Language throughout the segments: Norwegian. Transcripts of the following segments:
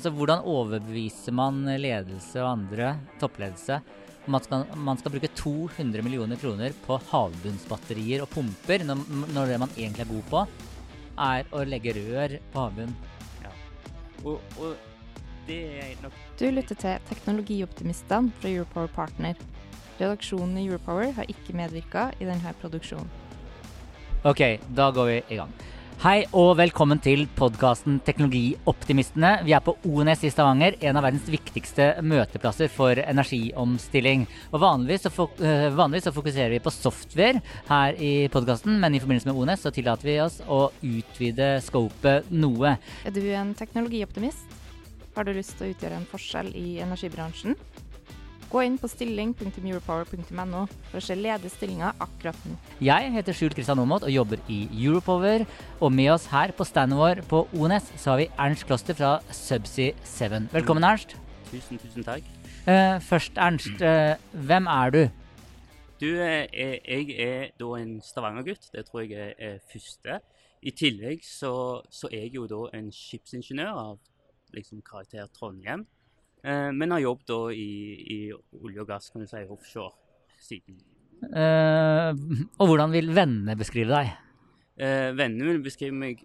Altså, Hvordan overbeviser man ledelse og andre, toppledelse, om at man skal, man skal bruke 200 millioner kroner på havbunnsbatterier og pumper, når, når det man egentlig er god på, er å legge rør på havbunnen? Og, og det er nok Du lytter til Teknologioptimistene fra Europower Partner. Redaksjonen i Europower har ikke medvirka i denne produksjonen. Ok, da går vi i gang. Hei og velkommen til podkasten Teknologioptimistene. Vi er på ONS i Stavanger, en av verdens viktigste møteplasser for energiomstilling. Og vanligvis så, øh, vanligvis så fokuserer vi på software her i podkasten, men i forbindelse med ONS så tillater vi oss å utvide scopet noe. Er du en teknologioptimist? Har du lyst til å utgjøre en forskjell i energibransjen? Gå inn på stilling.europower.no for å se ledige stillinger akkurat nå. Jeg heter Skjult Kristian Aamodt og jobber i Europower. Og med oss her på standen vår på ONS så har vi Ernst Kloster fra Subsea 7. Velkommen, Ernst. Tusen, tusen takk. Uh, først, Ernst. Uh, hvem er du? Du, eh, er- jeg er da en Stavanger-gutt. Det tror jeg er, er første. I tillegg så, så er jeg jo da en skipsingeniør av liksom karakter Trondheim. Eh, men har jobbet da i, i olje og gass, kan du si, offshore siden. Eh, og hvordan vil vennene beskrive deg? Eh, vennene vil beskrive meg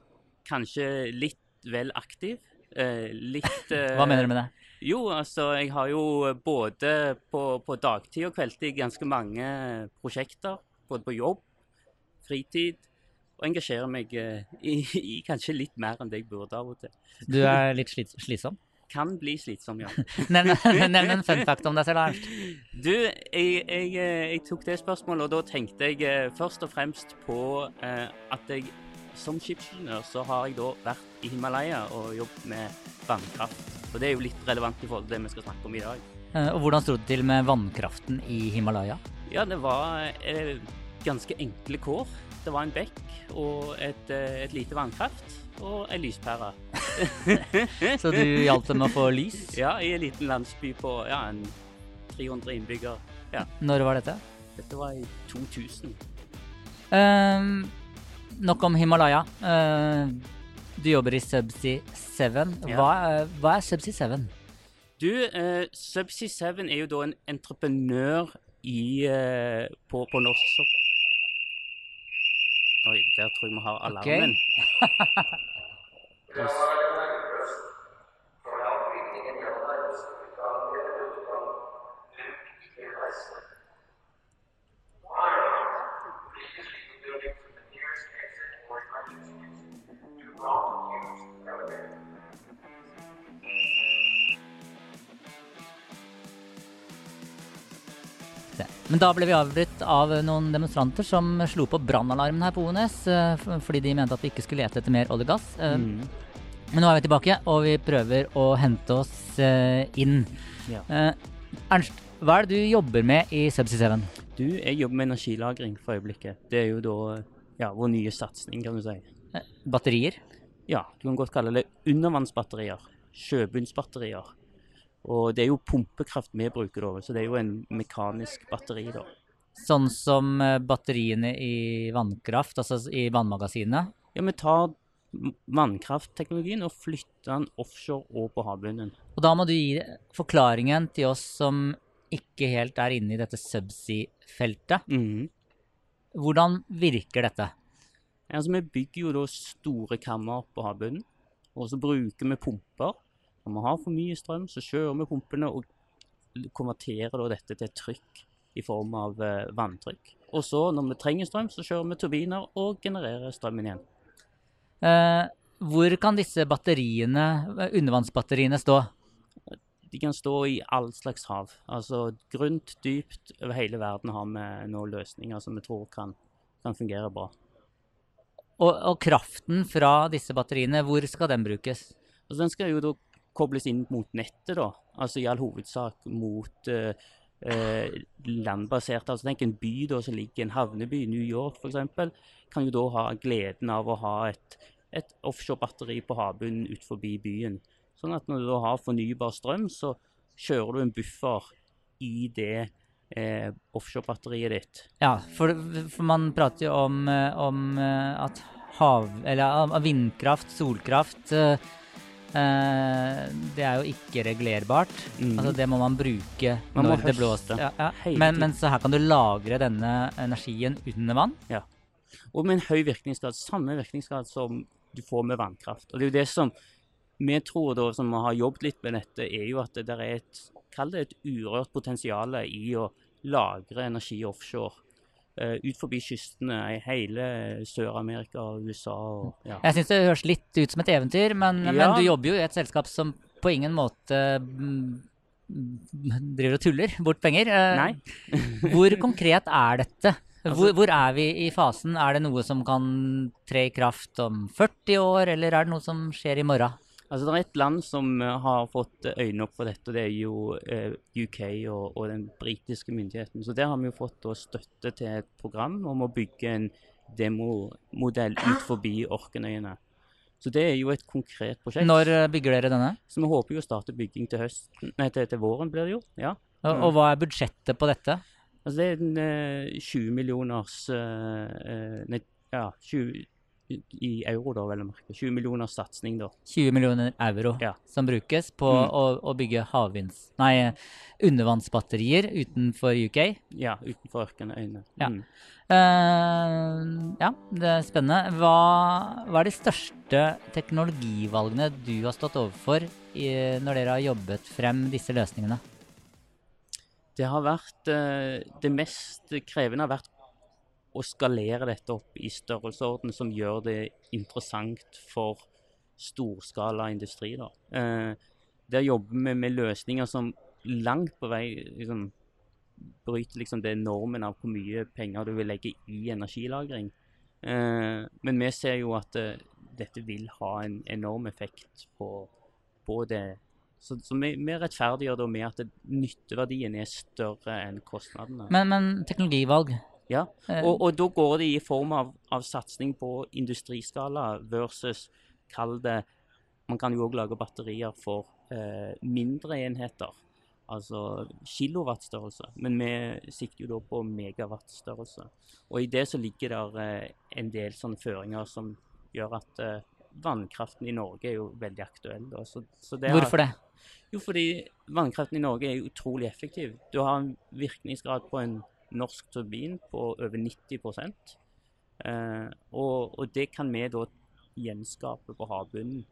kanskje litt vel aktiv. Eh, litt eh, Hva mener du med det? Jo, altså, jeg har jo både på, på dagtid og kveldstid ganske mange prosjekter. Både på jobb, fritid, og engasjerer meg eh, i, i kanskje litt mer enn det jeg burde av og til. Du er litt slits slitsom? Kan bli slitsom, ja. Nevn en fun fact om deg selv, Ernst. Du, jeg, jeg, eh, jeg tok det spørsmålet, og da tenkte jeg eh, først og fremst på eh, at jeg som skipsingeniør så har jeg da vært i Himalaya og jobbet med vannkraft. Og det er jo litt relevant i forhold til det vi skal snakke om i dag. Eh, og hvordan sto det til med vannkraften i Himalaya? Ja, det var eh, ganske enkle kår. Det var en bekk og et, et lite vannkraft og ei lyspære. Så du hjalp dem med å få lys? Ja, i en liten landsby på ja, en 300 innbygger. Ja, Når var dette? dette var i 2000. Um, nok om Himalaya. Uh, du jobber i Subsea 7. Ja. Hva, er- hva er Subsea 7? Du, uh, Subsea 7 er jo da en entreprenør i, eh, på, på norsk sokkel. Oi, der tror jeg vi har alarmen. Yes. Men da ble vi avbrutt av noen demonstranter som slo på brannalarmen her på ONS eh, fordi de mente at vi ikke skulle lete etter mer olje og gass. Eh, Mm. Men nå er vi tilbake, og vi prøver å hente oss eh, inn. Ja. Ernst, hva er det du jobber med i Subsea 7? Du, jeg jobber med energilagring for øyeblikket. Det er jo da ja, vår nye satsing, kan du si. Batterier? Ja, du kan godt kalle det undervannsbatterier. Sjøbunnsbatterier. Og det er jo pumpekraft vi bruker da, så det er jo en mekanisk batteri da. Sånn som eh, batteriene i vannkraft, altså i vannmagasinene? Ja, vi tar vannkraftteknologien og flytter den offshore og på havbunnen. Og da må du gi forklaringen til oss som ikke helt er inne i dette subsea-feltet. Mhm. Hvordan virker dette? Altså, vi bygger jo da store kammer på havbunnen, og så bruker vi pumper. Når vi har for mye strøm, så kjører vi pumpene og konverterer dette til trykk i form av eh, vanntrykk. Og så, når vi trenger strøm, så kjører vi turbiner og genererer strømmen igjen. Eh, hvor kan disse batteriene, eh, undervannsbatteriene stå? De kan stå i all slags hav. Altså grunt, dypt, over hele verden har vi nå løsninger som vi tror kan, kan fungere bra. Og, og kraften fra disse batteriene, hvor skal den brukes? Altså, den skal jo da kobles inn mot nettet, da. Altså i all hovedsak mot eh, eh, landbaserte. Altså tenk en by da som ligger en havneby, New York f.eks., kan jo da ha gleden av å ha et, et offshore-batteri på havbunnen ut forbi byen. Sånn at når du da har fornybar strøm, så kjører du en buffer i det eh, offshore-batteriet ditt. Ja, for, for man prater jo om, eh, om eh, at hav... Eller vindkraft, solkraft Det er jo ikke regulerbart. Mm. Altså det må man bruke Man når det blåser. Ja, ja. Men, men så her kan du lagre denne energien under vann. Ja. Og med en høy virkningsgrad. Samme virkningsgrad som du får med vannkraft. Og det er jo det som vi tror, da, som har jobbet litt med dette, er jo at det er et Kall det et urørt potensial i å lagre energi offshore. Eh, ut forbi kystene i hele Sør-Amerika og USA. Og, ja. Jeg syns det høres litt ut som et eventyr, men, Ja. men du jobber jo i et selskap som på ingen måte mm, driver og tuller bort penger. Eh, Nei. Hvor konkret er dette? Hvor, hvor er vi i fasen? Er det noe som kan tre i kraft om 40 år, eller er det noe som skjer i morgen? Altså, Det er et land som eh, har fått øynene opp for dette, og det er jo eh, UK og, og den britiske myndigheten. Så der har vi jo fått da, støtte til et program om å bygge en demomodell ut forbi Orkenøyene. Så det er jo et konkret prosjekt. Når eh, bygger dere denne? Så vi håper jo å starte bygging til høsten, nei, til, til våren blir det jo. ja. Og, Mm. og hva er budsjettet på dette? Altså det er en eh, 20 millioners eh, eh, Nei, ja, 20 i- euro, da, vel å merke. 20 millioner satsing, da. 20 millioner euro Ja. som brukes på Mm. å, å bygge havvinds... Nei, undervannsbatterier utenfor UK. Ja, utenfor Ørkenøyene. Ja. Mm. Uh, ja, det er spennende. Hva, hva er de største teknologivalgene du har stått overfor i, når dere har jobbet frem disse løsningene? Det har vært uh, Det mest krevende har vært å skalere dette opp i størrelsesorden som gjør det interessant for storskala industri. Da. Eh, der jobber vi med løsninger som langt på vei liksom, bryter liksom det normen av hvor mye penger du vil legge i energilagring. Eh, men vi ser jo at eh, dette vil ha en enorm effekt på, på det. Så, så vi, vi rettferdiggjør det med at nytteverdien er større enn kostnadene. Men, men teknologivalg ja, eh, og, og da går det i form av, av satsing på industriskala versus Kall det Man kan jo òg lage batterier for eh, mindre enheter. Altså kilowattstørrelse. Men vi sikter jo da på megawattstørrelse. Og i det så ligger der eh, en del sånne føringer som gjør at eh, vannkraften i Norge er jo veldig aktuell. Så, så det Hvorfor det? jo, fordi vannkraften i Norge er utrolig effektiv. Du har en virkningsgrad på en norsk turbin på over 90 eh, og, og det kan vi da gjenskape på havbunnen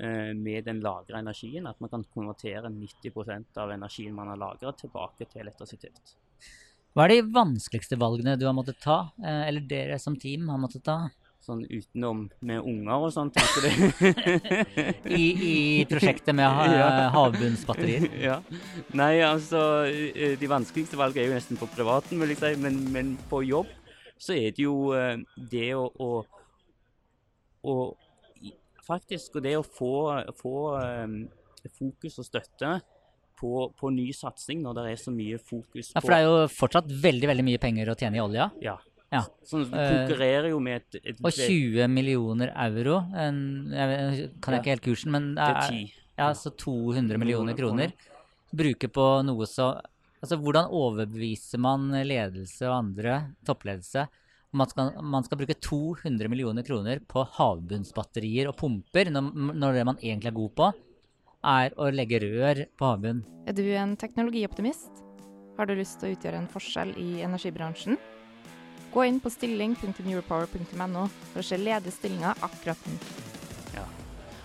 eh, med den lagra energien. At man kan konvertere 90% av energien man har lagra, tilbake til elektrisitet. Hva er de vanskeligste valgene du har måttet ta, eh, eller dere som team har måttet ta, Sånn utenom med unger og sånt. i, i prosjektet med ha, Ja. havbunnsbatterier? ja. Nei, altså eh, De vanskeligste valgene er jo nesten på privaten, vil jeg si. Men, men på jobb så er det jo eh, det å, å, å Faktisk og det å få, få eh, fokus og støtte på, på ny satsing når det er så mye fokus Ja, for det er jo fortsatt veldig veldig mye penger å tjene i olja. Ja. Ja. Sånn, du Eh, konkurrerer jo med et, et Og 20 millioner euro en, jeg kan jeg ikke helt kursen, men det er, ti. ja, så 200 millioner kroner. Bruke på noe så Altså, hvordan overbeviser man ledelse og andre, toppledelse, om at skal, man skal bruke 200 millioner kroner på havbunnsbatterier og pumper, når, når det man egentlig er god på, er å legge rør på havbunnen? Er du en teknologioptimist? Har du lyst til å utgjøre en forskjell i energibransjen? Gå inn på stilling.europower.no for å se ledige stillinger akkurat nå.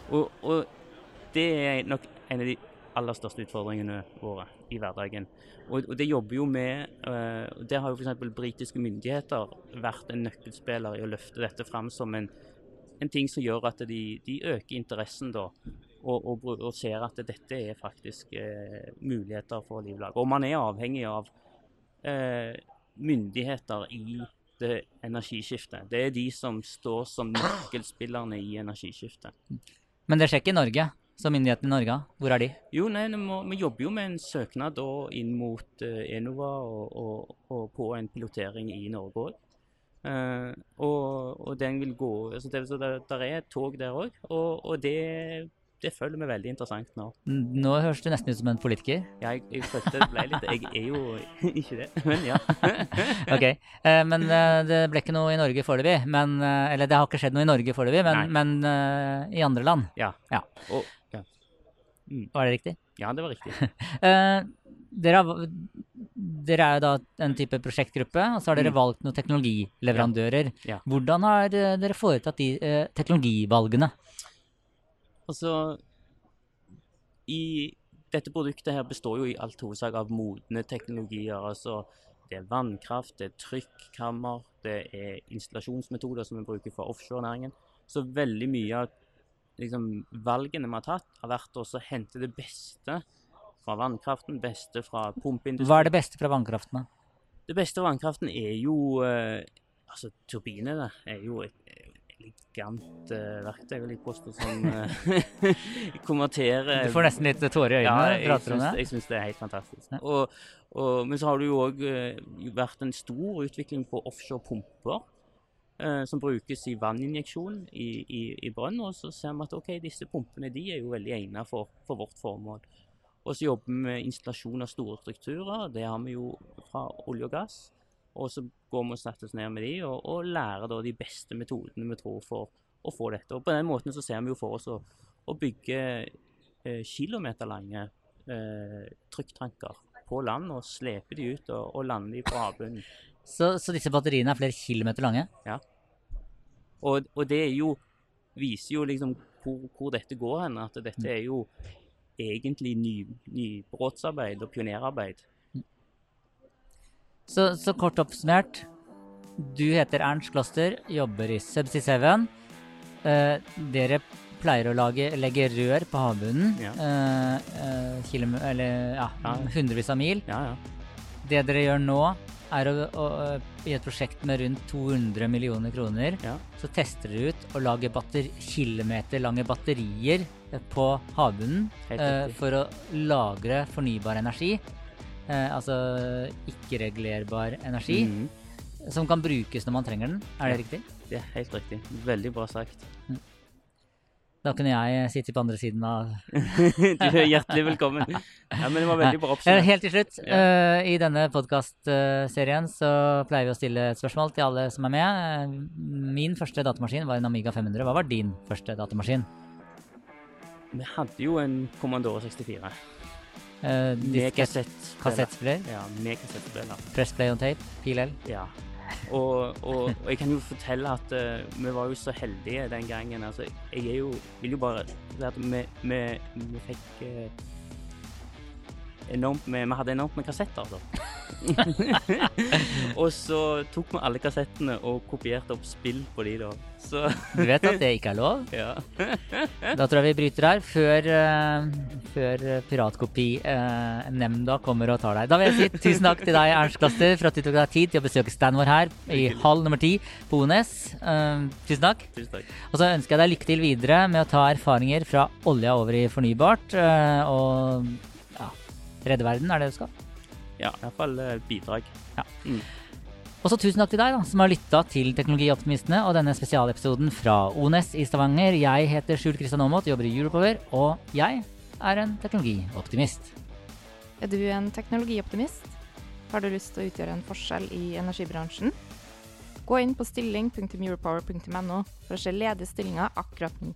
Og, og det er nok en av de aller største utfordringene våre i hverdagen. Og, og det jobber jo med uh, Der har jo f.eks. britiske myndigheter vært en nøkkelspiller i å løfte dette fram som en, en ting som gjør at de, de øker interessen da, og, og ser at dette er faktisk uh, muligheter for livlag. Og man er avhengig av uh, myndigheter i det energiskiftet. Det er de som står som nøkkelspillerne i energiskiftet. Men det skjer ikke i Norge. som myndighetene i Norge? Hvor er de? Jo, nei, må, vi jobber jo med en søknad inn mot uh, Enova og, og, og på en pilotering i Norge òg. Uh, og, og den vil gå altså det, så det, der er et tog der òg, og det, det føler vi veldig interessant nå. Nå høres du nesten ut som en politiker. Jeg, jeg følte det ble litt Jeg er jo ikke det, men ja. Ok, eh, men eh, det ble ikke noe i Norge foreløpig. Men, eh, eller det har ikke skjedd noe i Norge foreløpig, men, men uh, i andre land. Ja. Ja. Og, ja. Var det riktig? ja, det var riktig. Eh, dere, har, dere er jo da en type prosjektgruppe, og så har dere Mm. valgt noen teknologileverandører. Ja. Hvordan har dere foretatt de eh, teknologivalgene? Altså, i dette produktet her består jo i alt hovedsak av modne teknologier. altså Det er vannkraft, det er trykkammer, det er installasjonsmetoder som vi bruker for offshorenæringen. Så veldig mye av liksom, valgene vi har tatt, har vært å hente det beste fra vannkraften, beste fra pumpeindustrien. Hva er det beste fra vannkraften? da? Det beste fra vannkraften er jo eh, Altså, turbinene er jo et elegant uh, verktøy, vil jeg påstå, som uh, konverterer Du får nesten litt tårer i øynene ja, jeg, jeg jeg syns det er helt fantastisk. Ja. Og, og, men så har det jo òg vært en stor utvikling på offshore pumper. eh, som brukes i vanninjeksjon i, i, i brønn. Og så ser vi at okay, disse pumpene de er jo veldig egnet for, for vårt formål. Og så jobber vi med installasjon av store strukturer. Det har vi jo fra olje og gass. Og så går vi og oss ned med de og, og lærer da de beste metodene vi tror for å få dette. Og på den måten så ser vi jo for oss å, å bygge eh, kilometerlange eh, trykktanker på land og slepe de ut og, og lande de på havbunnen. Så, så disse batteriene er flere kilometer lange? Og, og det er jo, viser jo liksom hvor, hvor dette går hen. At dette er jo egentlig ny, nybrottsarbeid og pionerarbeid. Så, så kort oppsummert, du heter Ernst Kloster, jobber i Subsea 7. Eh, dere pleier å lage, legge rør på havbunnen, Ja. eh, eh, eller ja, Ja. hundrevis av mil. Ja, ja. Det dere gjør nå, er å, å, i et prosjekt med rundt 200 millioner kroner, Ja. så tester dere ut å lage batter, kilometerlange batterier eh, på havbunnen eh, for å lagre fornybar energi. Eh, altså ikke-regulerbar energi, Mhm. som kan brukes når man trenger den. Er det riktig? Det er helt riktig. Veldig bra sagt. Da kunne jeg sitte på andre siden av du er hjertelig velkommen. Ja, men det var veldig bra Eh, oppsummert. Helt til slutt, Ja. Uh, i denne podkastserien så pleier vi å stille et spørsmål til alle som er med. Eh, Min første datamaskin var en Amiga 500. Hva var din første datamaskin? Vi hadde jo en Commodore 64. Eh, Med kassettspiller. Ja, med kassettspiller. press play on tape, pil L. Ja. Og, og, og jeg kan jo fortelle at uh, vi var jo så heldige den gangen. Altså, jeg er jo Vil jo bare at vi, vi, vi fikk eh, enormt med Vi hadde enormt med kassetter, altså. og så tok vi alle kassettene og kopierte opp spill på de, da. Så Du vet at det ikke er lov? ja. Da tror jeg vi bryter her, før, uh, før piratkopi-nemnda kommer og tar deg. Da vil jeg si tusen takk til deg, Ernst Klaster, for at du tok deg tid til å besøke standen vår her i hall nummer ti på Ones. Uh, tusen takk. Tusen takk. Og så ønsker jeg deg lykke til videre med å ta erfaringer fra olja over i fornybart. eh, og redde verden, er det du skal? Ja, iallfall uh, bidrag. Og så tusen takk til deg da, som har lytta til Teknologioptimistene og denne spesialepisoden fra ONES i Stavanger. Jeg heter Skjul Kristian Aamodt, jobber i Europower, og jeg er en teknologioptimist. Er du en teknologioptimist? Har du lyst til å utgjøre en forskjell i energibransjen? Gå inn på stilling.europower.no for å se ledige stillinger akkurat nå.